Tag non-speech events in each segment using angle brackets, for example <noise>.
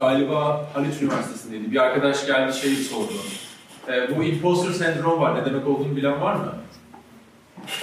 Galiba Haliç Üniversitesi'ndeydi. Bir arkadaş geldi şeyi sordu. E, bu imposter sendrom var. Ne demek olduğunu bilen var mı?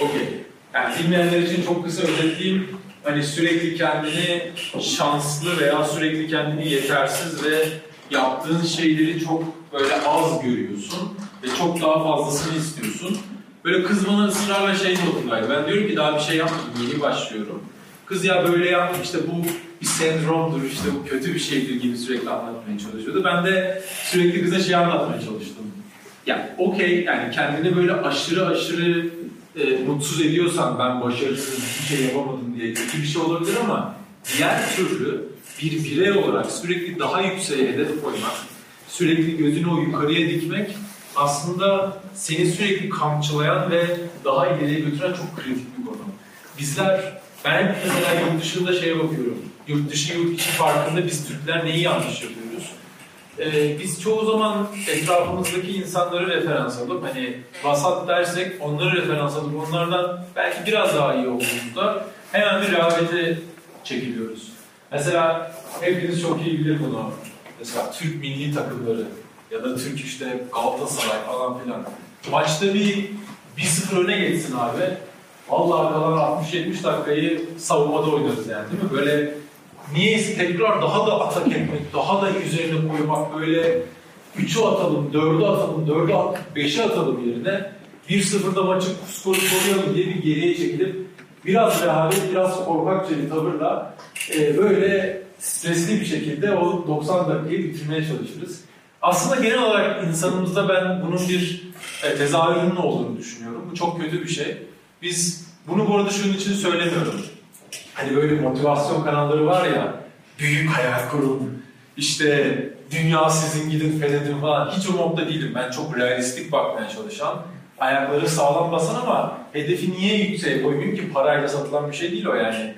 Okey. Yani bilmeyenler için çok kısa özetleyeyim. Hani sürekli kendini şanslı veya sürekli kendini yetersiz ve yaptığın şeyleri çok böyle az görüyorsun ve çok daha fazlasını istiyorsun. Böyle kız bana ısrarla şey notundaydı. Ben diyorum ki daha bir şey yapmadım, yeni başlıyorum. Kız ya böyle yaptım işte bu bir sendromdur, işte bu kötü bir şeydir gibi sürekli anlatmaya çalışıyordu. Ben de sürekli kıza şey anlatmaya çalıştım. Ya okey yani kendini böyle aşırı aşırı e, mutsuz ediyorsan ben başarısız bir şey yapamadım diye kötü bir şey olabilir ama diğer türlü bir birey olarak sürekli daha yükseğe hedef koymak, sürekli gözünü o yukarıya dikmek aslında seni sürekli kamçılayan ve daha ileriye götüren çok kritik bir konu. Bizler, ben hep mesela yurt dışında şeye bakıyorum. Yurt dışı yurt içi farkında biz Türkler neyi yanlış yapıyoruz? Ee, biz çoğu zaman etrafımızdaki insanları referans alıp hani vasat dersek onları referans alıp onlardan belki biraz daha iyi olduğumuzda hemen bir rehavete çekiliyoruz. Mesela hepiniz çok iyi bilir bunu. Mesela Türk milli takımları ya da Türk işte Galatasaray falan filan. Maçta bir 1-0 öne geçsin abi. Vallahi kalan 60-70 dakikayı savunmada oynarız yani değil mi? Böyle niyeyse tekrar daha da atak etmek, daha da üzerine koymak böyle 3'ü atalım, 4'ü atalım, 4'ü at, 5'i atalım yerine 1-0'da maçı skoru koruyalım diye bir geriye çekilip biraz rehavet, biraz korkakça bir tavırla e, böyle stresli bir şekilde o 90 dakikayı bitirmeye çalışırız. Aslında genel olarak insanımızda ben bunun bir e, tezahürünün olduğunu düşünüyorum. Bu çok kötü bir şey. Biz bunu bu arada şunun için söylemiyorum. Hani böyle motivasyon kanalları var ya, büyük hayal kurun, işte dünya sizin gidin fethedin falan. Hiç o modda değilim. Ben çok realistik bakmaya çalışan, ayakları sağlam basan ama hedefi niye yükseğe koymayayım ki parayla satılan bir şey değil o yani.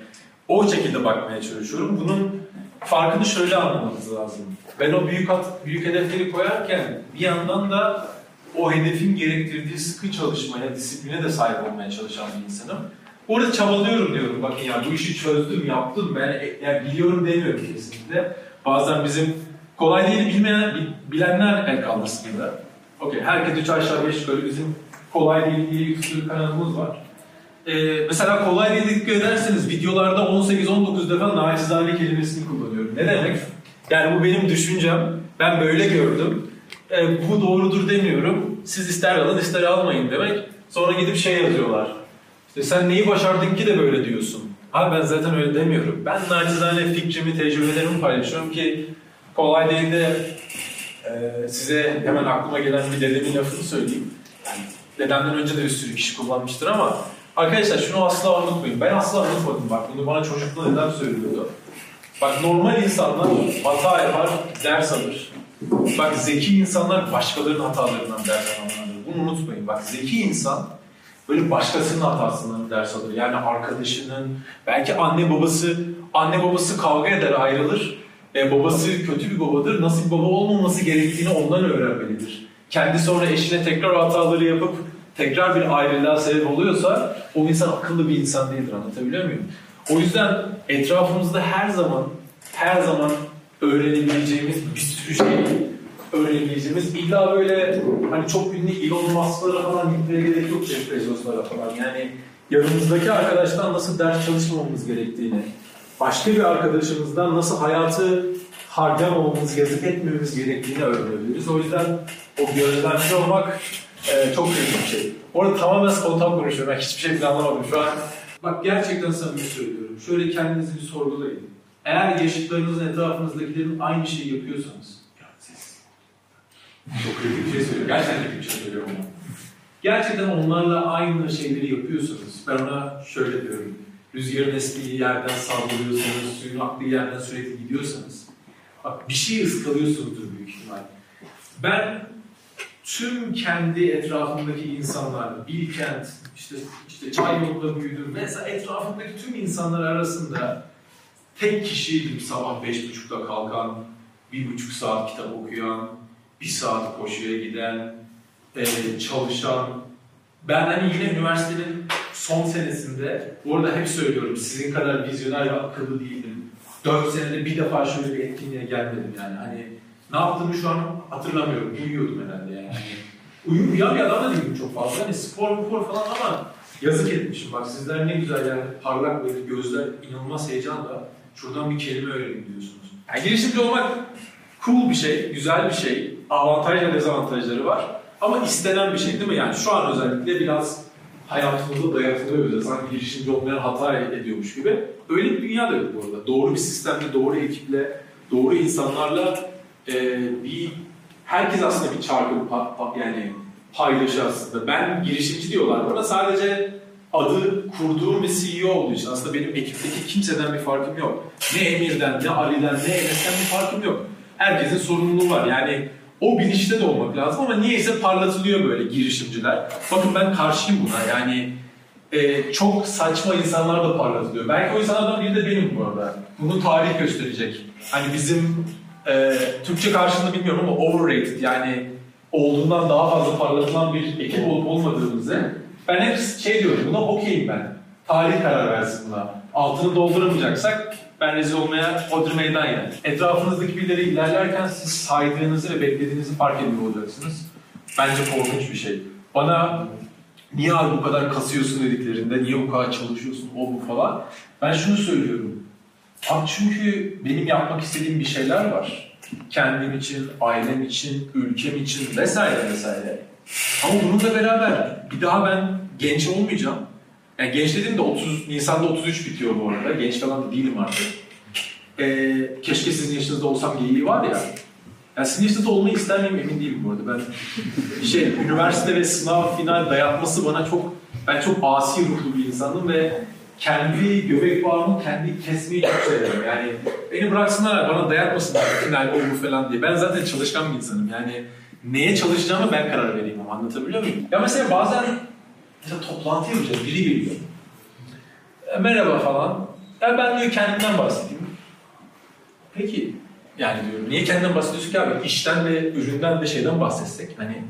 O şekilde bakmaya çalışıyorum. Bunun farkını şöyle anlamanız lazım. Ben o büyük büyük hedefleri koyarken bir yandan da o hedefin gerektirdiği sıkı çalışmaya, disipline de sahip olmaya çalışan bir insanım. Orada çabalıyorum diyorum. Bakın ya bu işi çözdüm, yaptım. Ben yani biliyorum demiyorum kesinlikle. Bazen bizim kolay değil bilmeyen, bilenler el kaldırsın da. Okey, herkes üç aşağı beş yukarı bizim kolay değil diye bir sürü kanalımız var. Ee, mesela kolay değil dikkat ederseniz videolarda 18-19 defa naçizane kelimesini kullanıyorum. Ne demek? Yani bu benim düşüncem. Ben böyle gördüm. Ee, bu doğrudur demiyorum. Siz ister alın ister almayın demek. Sonra gidip şey yazıyorlar. İşte sen neyi başardın ki de böyle diyorsun. Abi ben zaten öyle demiyorum. Ben naçizane fikrimi, tecrübelerimi paylaşıyorum ki kolay değil de e, size hemen aklıma gelen bir dedemin lafını söyleyeyim. Yani dedemden önce de bir sürü kişi kullanmıştır ama arkadaşlar şunu asla unutmayın. Ben asla unutmadım bak bunu bana çocukluğunda dedem söylüyordu. Bak normal insanlar hata yapar, ders alır. Bak zeki insanlar başkalarının hatalarından ders alırlar. Bunu unutmayın. Bak zeki insan böyle başkasının hatasından ders alır. Yani arkadaşının, belki anne babası, anne babası kavga eder ayrılır. E, babası kötü bir babadır. Nasıl bir baba olmaması gerektiğini ondan öğrenmelidir. Kendi sonra eşine tekrar hataları yapıp tekrar bir ayrılığa sebep oluyorsa o insan akıllı bir insan değildir. Anlatabiliyor muyum? O yüzden etrafımızda her zaman her zaman öğrenebileceğimiz bir sürü şey öğrenebileceğimiz illa böyle hani çok ünlü Elon Musk'lara falan gitmeye gerek yok Jeff Bezos'lara falan. Yani yanımızdaki arkadaştan nasıl ders çalışmamamız gerektiğini, başka bir arkadaşımızdan nasıl hayatı harcamamamız, yazık etmememiz gerektiğini öğrenebiliriz. O yüzden o gözlemci olmak e, çok kritik bir şey. Orada tamamen spontan konuşuyorum. Ben hiçbir şey planlamadım şu an. Bak gerçekten samimi söylüyorum. Şöyle kendinizi bir sorgulayın. Eğer yaşıtlarınızın etrafınızdakilerin aynı şeyi yapıyorsanız, siz çok kritik bir şey söylüyorum. Gerçekten kritik bir şey söylüyorum ama. Gerçekten onlarla aynı şeyleri yapıyorsanız, ben ona şöyle diyorum. Rüzgarın estiği yerden saldırıyorsanız, suyun aktığı yerden sürekli gidiyorsanız, bak bir şey ıskalıyorsunuzdur büyük ihtimal. Ben tüm kendi etrafımdaki insanlar, Bilkent, işte, işte çay yolunda büyüdüm, mesela etrafımdaki tüm insanlar arasında tek kişiydim sabah beş buçukta kalkan, bir buçuk saat kitap okuyan, bir saat koşuya giden, e, çalışan. Ben hani yine üniversitenin son senesinde, bu arada hep söylüyorum sizin kadar vizyoner ve akıllı değildim. 4 senede bir defa şöyle bir etkinliğe gelmedim yani. Hani ne yaptığımı şu an hatırlamıyorum. Uyuyordum herhalde yani. Hani, uyum, uyan bir adam da değilim çok fazla. Hani spor spor falan ama yazık etmişim. Bak sizler ne güzel yani parlak böyle gözler inanılmaz heyecanla şuradan bir kelime öğrenin diyorsunuz. Yani girişimci olmak cool bir şey, güzel bir şey. Avantaj ve dezavantajları var. Ama istenen bir şey değil mi? Yani şu an özellikle biraz hayatımızda dayatılıyor bize. Sanki girişimci olmayan hata ediyormuş gibi. Öyle bir dünya da yok bu arada. Doğru bir sistemle, doğru ekiple, doğru insanlarla e, bir herkes aslında bir çarkı yani paylaşı aslında. Ben girişimci diyorlar bana sadece adı kurduğum bir CEO olduğu için aslında benim ekipteki kimseden bir farkım yok. Ne Emir'den, ne Ali'den, ne Enes'ten bir farkım yok. Herkesin sorumluluğu var. Yani o bilinçte de olmak lazım ama niyeyse parlatılıyor böyle girişimciler. Bakın ben karşıyım buna yani e, çok saçma insanlar da parlatılıyor. Belki o insanlardan biri de benim bu arada. Bunu tarih gösterecek. Hani bizim e, Türkçe karşılığını bilmiyorum ama overrated yani olduğundan daha fazla parlatılan bir ekip olup olmadığımızı ben hep şey diyorum buna okeyim ben. Tarih karar versin buna. Altını dolduramayacaksak ben rezil olmaya hodri meydan yani. Etrafınızdaki birileri ilerlerken siz saydığınızı ve beklediğinizi fark ediyor olacaksınız. Bence korkunç bir şey. Bana niye abi bu kadar kasıyorsun dediklerinde, niye bu kadar çalışıyorsun, o bu falan. Ben şunu söylüyorum. Abi çünkü benim yapmak istediğim bir şeyler var. Kendim için, ailem için, ülkem için vesaire vesaire. Ama bununla beraber bir daha ben genç olmayacağım. Yani genç dediğim de 30, Nisan'da 33 bitiyor bu arada. Genç falan da değilim artık. Ee, keşke sizin yaşınızda olsam geyiği var ya. Yani sizin yaşınızda olmayı ister miyim emin değilim bu arada. Ben <laughs> şey, üniversite ve sınav final dayatması bana çok, ben çok asi ruhlu bir insanım ve kendi göbek bağımı kendi kesmeyi çok severim. Yani beni bıraksınlar bana dayatmasınlar final o bu falan diye. Ben zaten çalışkan bir insanım. Yani neye çalışacağımı ben karar vereyim ama anlatabiliyor muyum? Ya mesela bazen mesela toplantı yapacağız, biri geliyor. E, merhaba falan. Ya ben diyor kendimden bahsedeyim. Peki yani diyorum niye kendinden bahsediyorsun ki abi? İşten ve üründen ve şeyden bahsetsek hani.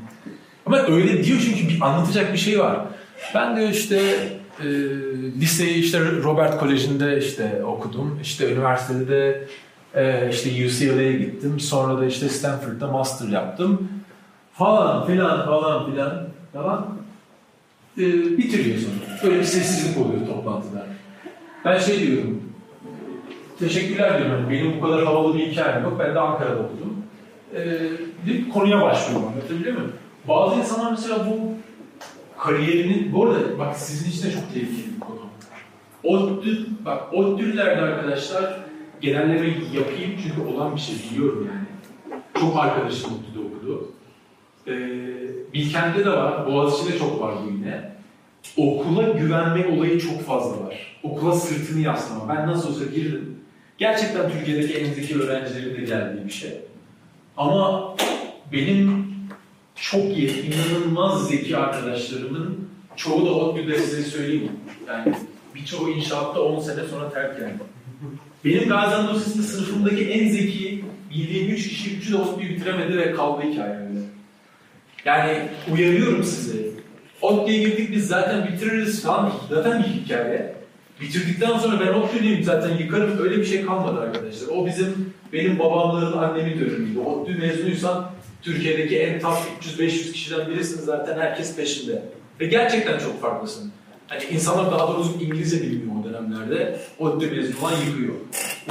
Ama öyle diyor çünkü bir anlatacak bir şey var. Ben diyor işte e, liseyi işte Robert Koleji'nde işte okudum. İşte üniversitede de e, işte UCLA'ya gittim. Sonra da işte Stanford'da master yaptım falan filan falan filan falan e, bitiriyor sonra. Böyle bir sessizlik oluyor toplantıda. Ben şey diyorum, teşekkürler diyorum. Yani benim bu kadar havalı bir hikayem yok. Ben de Ankara'da okudum. E, bir konuya başlıyorum. Anlatabiliyor muyum? Bazı insanlar mesela bu kariyerinin, bu arada bak sizin için de çok tehlikeli bir konu. ODTÜ, bak ODTÜ'lerde arkadaşlar genelleme yapayım çünkü olan bir şey biliyorum yani. Çok arkadaşım okudu. Ee, Bilkent'te de var, Boğaziçi'de çok var bu yine. Okula güvenme olayı çok fazla var. Okula sırtını yaslama. Ben nasıl olsa girdim. Gerçekten Türkiye'deki en zeki öğrencilerin de geldiği bir şey. Ama benim çok iyi, inanılmaz zeki arkadaşlarımın çoğu da ODTÜ'de size söyleyeyim. Yani birçoğu inşaatta 10 sene sonra terk yani. Benim Gaziantep sınıfımdaki en zeki bildiğim 3 kişi 3'ü de ODTÜ'yü bitiremedi ve kaldı hikayemde. Yani uyarıyorum sizi. ODTÜ'ye girdik biz zaten bitiririz falan. Zaten bir hikaye. Bitirdikten sonra ben ODTÜ'lüyüm zaten yıkarım. Öyle bir şey kalmadı arkadaşlar. O bizim benim babamların annemin dönemiydi. ODTÜ mezunuysan Türkiye'deki en top 300-500 kişiden birisin zaten herkes peşinde. Ve gerçekten çok farklısın. Hani insanlar daha doğrusu İngilizce bilmiyor o dönemlerde. ODTÜ mezunu olan yıkıyor.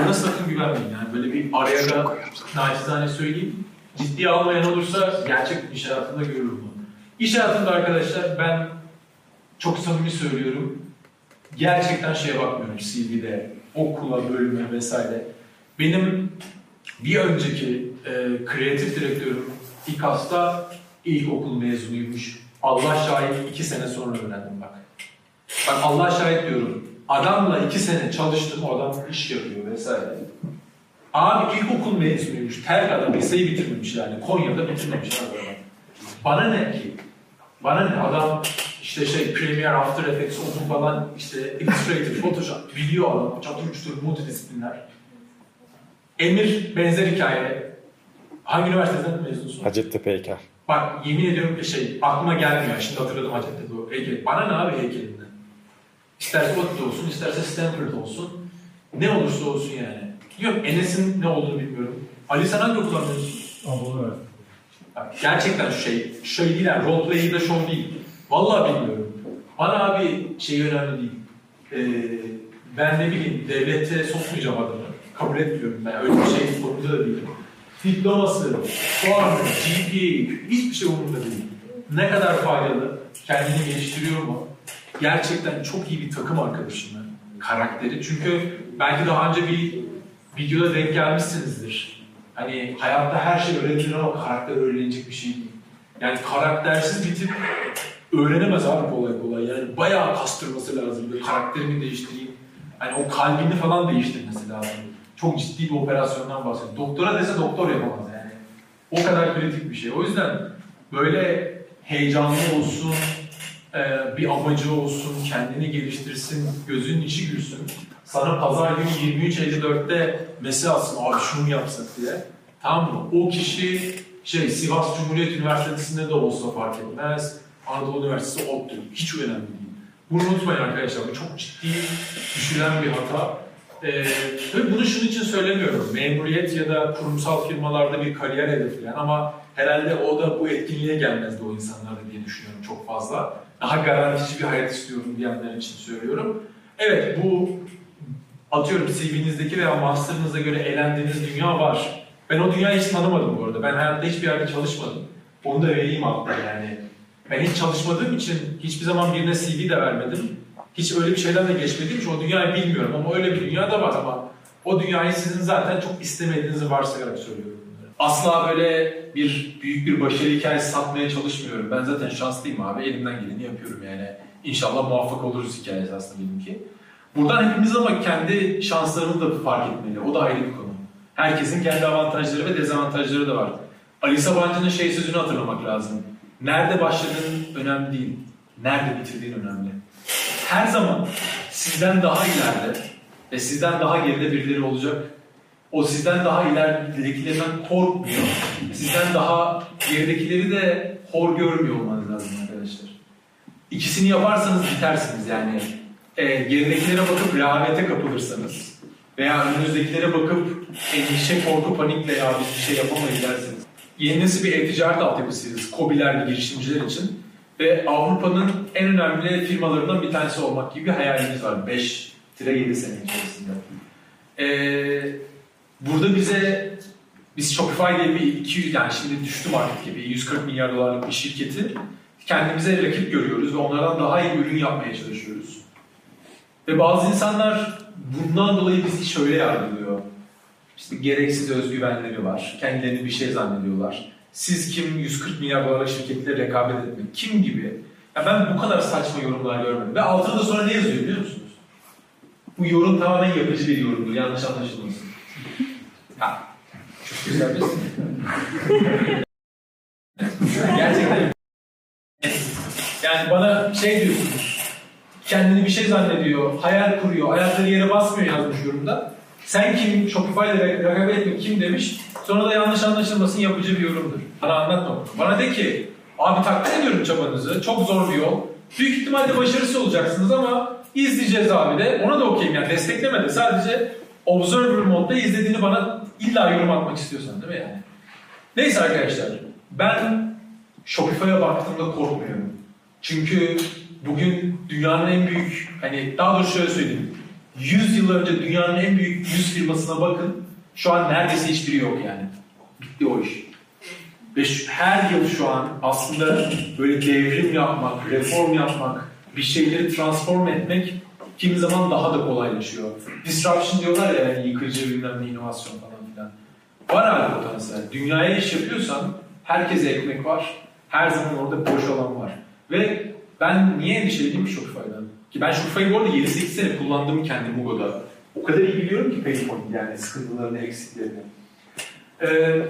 Ona sakın güvenmeyin yani. Böyle bir araya da naçizane söyleyeyim ciddiye almayan olursa gerçek iş hayatında görür bunu. İş hayatında arkadaşlar ben çok samimi söylüyorum. Gerçekten şeye bakmıyorum CV'de, okula, bölüme vesaire. Benim bir önceki e, kreatif direktörüm İKAS'ta ilkokul mezunuymuş. Allah şahit iki sene sonra öğrendim bak. Bak Allah şahit diyorum. Adamla iki sene çalıştım, o adam iş yapıyor vesaire. Abi ilkokul mezunuymuş. Terk adam liseyi bitirmemiş yani. Konya'da bitirmemiş adam. Bana ne ki? Bana ne? Adam işte şey Premiere, After Effects, olsun falan işte Illustrator, Photoshop biliyor adam. Çatır çutur multidisipliner. Emir benzer hikaye. Hangi üniversiteden mezunsun? Hacettepe heykel. Bak yemin ediyorum şey aklıma gelmiyor. Şimdi hatırladım Hacettepe heykel. Bana ne abi heykelinden? İsterse ODTÜ olsun, isterse Stanford olsun. Ne olursa olsun yani. Yok Enes'in ne olduğunu bilmiyorum. Ali sen hangi okul anlıyorsun? Anadolu. Bak, Gerçekten şu şey, şey değil yani roleplay de show değil. Vallahi bilmiyorum. Bana abi şey önemli değil. Ee, ben ne bileyim devlete sokmayacağım adamı. Kabul etmiyorum ben öyle bir şey sorumlu da değilim. Diploması, puanı, GPA hiçbir şey umurumda değil. Ne kadar faydalı, kendini geliştiriyor mu? Gerçekten çok iyi bir takım arkadaşım ben. Karakteri. Çünkü belki daha önce bir videoda denk gelmişsinizdir. Hani hayatta her şey öğrenilir ama karakter öğrenilecek bir şey değil. Yani karaktersiz bir tip öğrenemez abi kolay kolay. Yani bayağı kastırması lazım. Böyle karakterimi değiştireyim. Hani o kalbini falan değiştirmesi lazım. Çok ciddi bir operasyondan bahsediyorum. Doktora dese doktor yapamaz yani. O kadar kritik bir şey. O yüzden böyle heyecanlı olsun, e, bir amacı olsun, kendini geliştirsin, gözünün içi gülsün. Sana pazar günü 23.54'te mesaj atsın, abi şunu yapsak diye. Tamam mı? O kişi şey Sivas Cumhuriyet Üniversitesi'nde de olsa fark etmez. Anadolu Üniversitesi ODTÜ. Hiç önemli değil. Bunu unutmayın arkadaşlar. Bu çok ciddi düşülen bir hata. Ee, bunu şunun için söylemiyorum. Memuriyet ya da kurumsal firmalarda bir kariyer hedefleyen ama herhalde o da bu etkinliğe gelmezdi o insanlarda diye düşünüyorum çok fazla. Daha garantici bir hayat istiyorum diyenler için söylüyorum. Evet bu atıyorum CV'nizdeki veya master'ınıza göre elendiğiniz dünya var. Ben o dünyayı hiç tanımadım bu arada. Ben hayatta hiçbir yerde çalışmadım. Onu da vereyim hatta yani. Ben hiç çalışmadığım için hiçbir zaman birine CV de vermedim. Hiç öyle bir şeyden de geçmediğim için o dünyayı bilmiyorum ama öyle bir dünya da var ama o dünyayı sizin zaten çok istemediğinizi varsayarak söylüyorum. Asla böyle bir büyük bir başarı hikayesi satmaya çalışmıyorum. Ben zaten şanslıyım abi. Elimden geleni yapıyorum yani. İnşallah muvaffak oluruz hikayesi aslında benimki. Buradan hepimiz ama kendi şanslarını da fark etmeli. O da ayrı bir konu. Herkesin kendi avantajları ve dezavantajları da var. Ali Sabancı'nın şey sözünü hatırlamak lazım. Nerede başladığın önemli değil. Nerede bitirdiğin önemli. Her zaman sizden daha ileride ve sizden daha geride birileri olacak. O sizden daha ileridekilerinden korkmuyor. Sizden daha geridekileri de hor görmüyor olmanız lazım arkadaşlar. İkisini yaparsanız bitersiniz yani. E, geridekilere bakıp rehavete kapılırsanız veya önünüzdekilere bakıp endişe, korku, panikle ya biz bir şey yapamayız derseniz. Yeni nesil bir e-ticaret altyapısıyız. KOBİ'ler girişimciler için. Ve Avrupa'nın en önemli firmalarından bir tanesi olmak gibi bir hayalimiz var. 5-7 sene içerisinde. Ee, burada bize biz Shopify diye bir 200 yani şimdi düştü artık gibi 140 milyar dolarlık bir şirketi kendimize rakip görüyoruz ve onlardan daha iyi ürün yapmaya çalışıyoruz. Ve bazı insanlar bundan dolayı bizi şöyle yargılıyor. İşte gereksiz özgüvenleri var. Kendilerini bir şey zannediyorlar. Siz kim 140 milyar dolarlık şirketle rekabet etmek? Kim gibi? Ya ben bu kadar saçma yorumlar görmedim. Ve altında da sonra ne yazıyor biliyor musunuz? Bu yorum tamamen yapıcı bir yorumdur. Yanlış anlaşılmasın. Ha. Çok güzel bir <laughs> Gerçekten. Yani bana şey diyorsunuz. Kendini bir şey zannediyor, hayal kuruyor, ayakları yere basmıyor yazmış yorumda. Sen kim, Shopify ile rekabet etmek kim demiş. Sonra da yanlış anlaşılmasın yapıcı bir yorumdur. Bana anlatma. Bana de ki, abi takdir ediyorum çabanızı, çok zor bir yol. Büyük ihtimalle başarısı olacaksınız ama izleyeceğiz abi de. Ona da okeyim yani destekleme de. Sadece observer modda izlediğini bana illa yorum atmak istiyorsan değil mi yani? Neyse arkadaşlar, ben Shopify'a baktığımda korkmuyorum. Çünkü bugün dünyanın en büyük, hani daha doğrusu şöyle söyleyeyim. 100 yıl önce dünyanın en büyük 100 firmasına bakın. Şu an neredeyse hiçbiri yok yani. Bitti o iş. Ve şu- her yıl şu an aslında böyle devrim yapmak, reform yapmak, bir şeyleri transform etmek kimi zaman daha da kolaylaşıyor. Disruption diyorlar ya yani yıkıcı bilmem ne inovasyon falan filan. Var abi potansiyel. Dünyaya iş yapıyorsan herkese ekmek var. Her zaman orada boş olan var. Ve ben niye endişeliyim ki Shopify'dan? Ki ben Shopify'ı bu arada 7-8 sene kullandım kendi Mugo'da. O kadar iyi biliyorum ki PayPal yani sıkıntılarını, eksiklerini. Ee,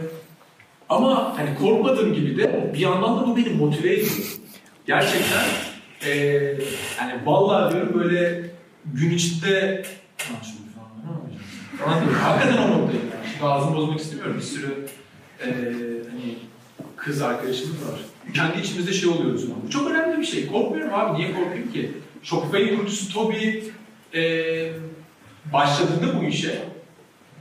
ama hani korkmadığım gibi de bir yandan da bu beni motive ediyor. Gerçekten ee, yani vallahi diyorum böyle gün içinde. Hakikaten o noktayım yani. Şimdi ağzımı bozmak istemiyorum. Bir sürü ee, hani kız arkadaşımız var. Kendi içimizde şey oluyoruz. Bu çok önemli bir şey. Korkmuyorum abi. Niye korkayım ki? Shopify'in kurucusu Toby ee, başladığında bu işe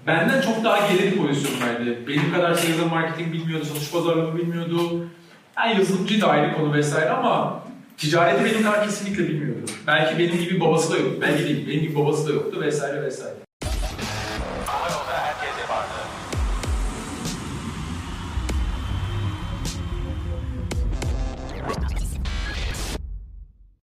benden çok daha geri pozisyondaydı. Benim kadar sales marketing bilmiyordu, satış pazarlama bilmiyordu. Yani yazılımcı da ayrı konu vesaire ama ticareti benim kadar kesinlikle bilmiyordu. Belki benim gibi babası da yok, belki değil, benim gibi babası da yoktu vesaire vesaire.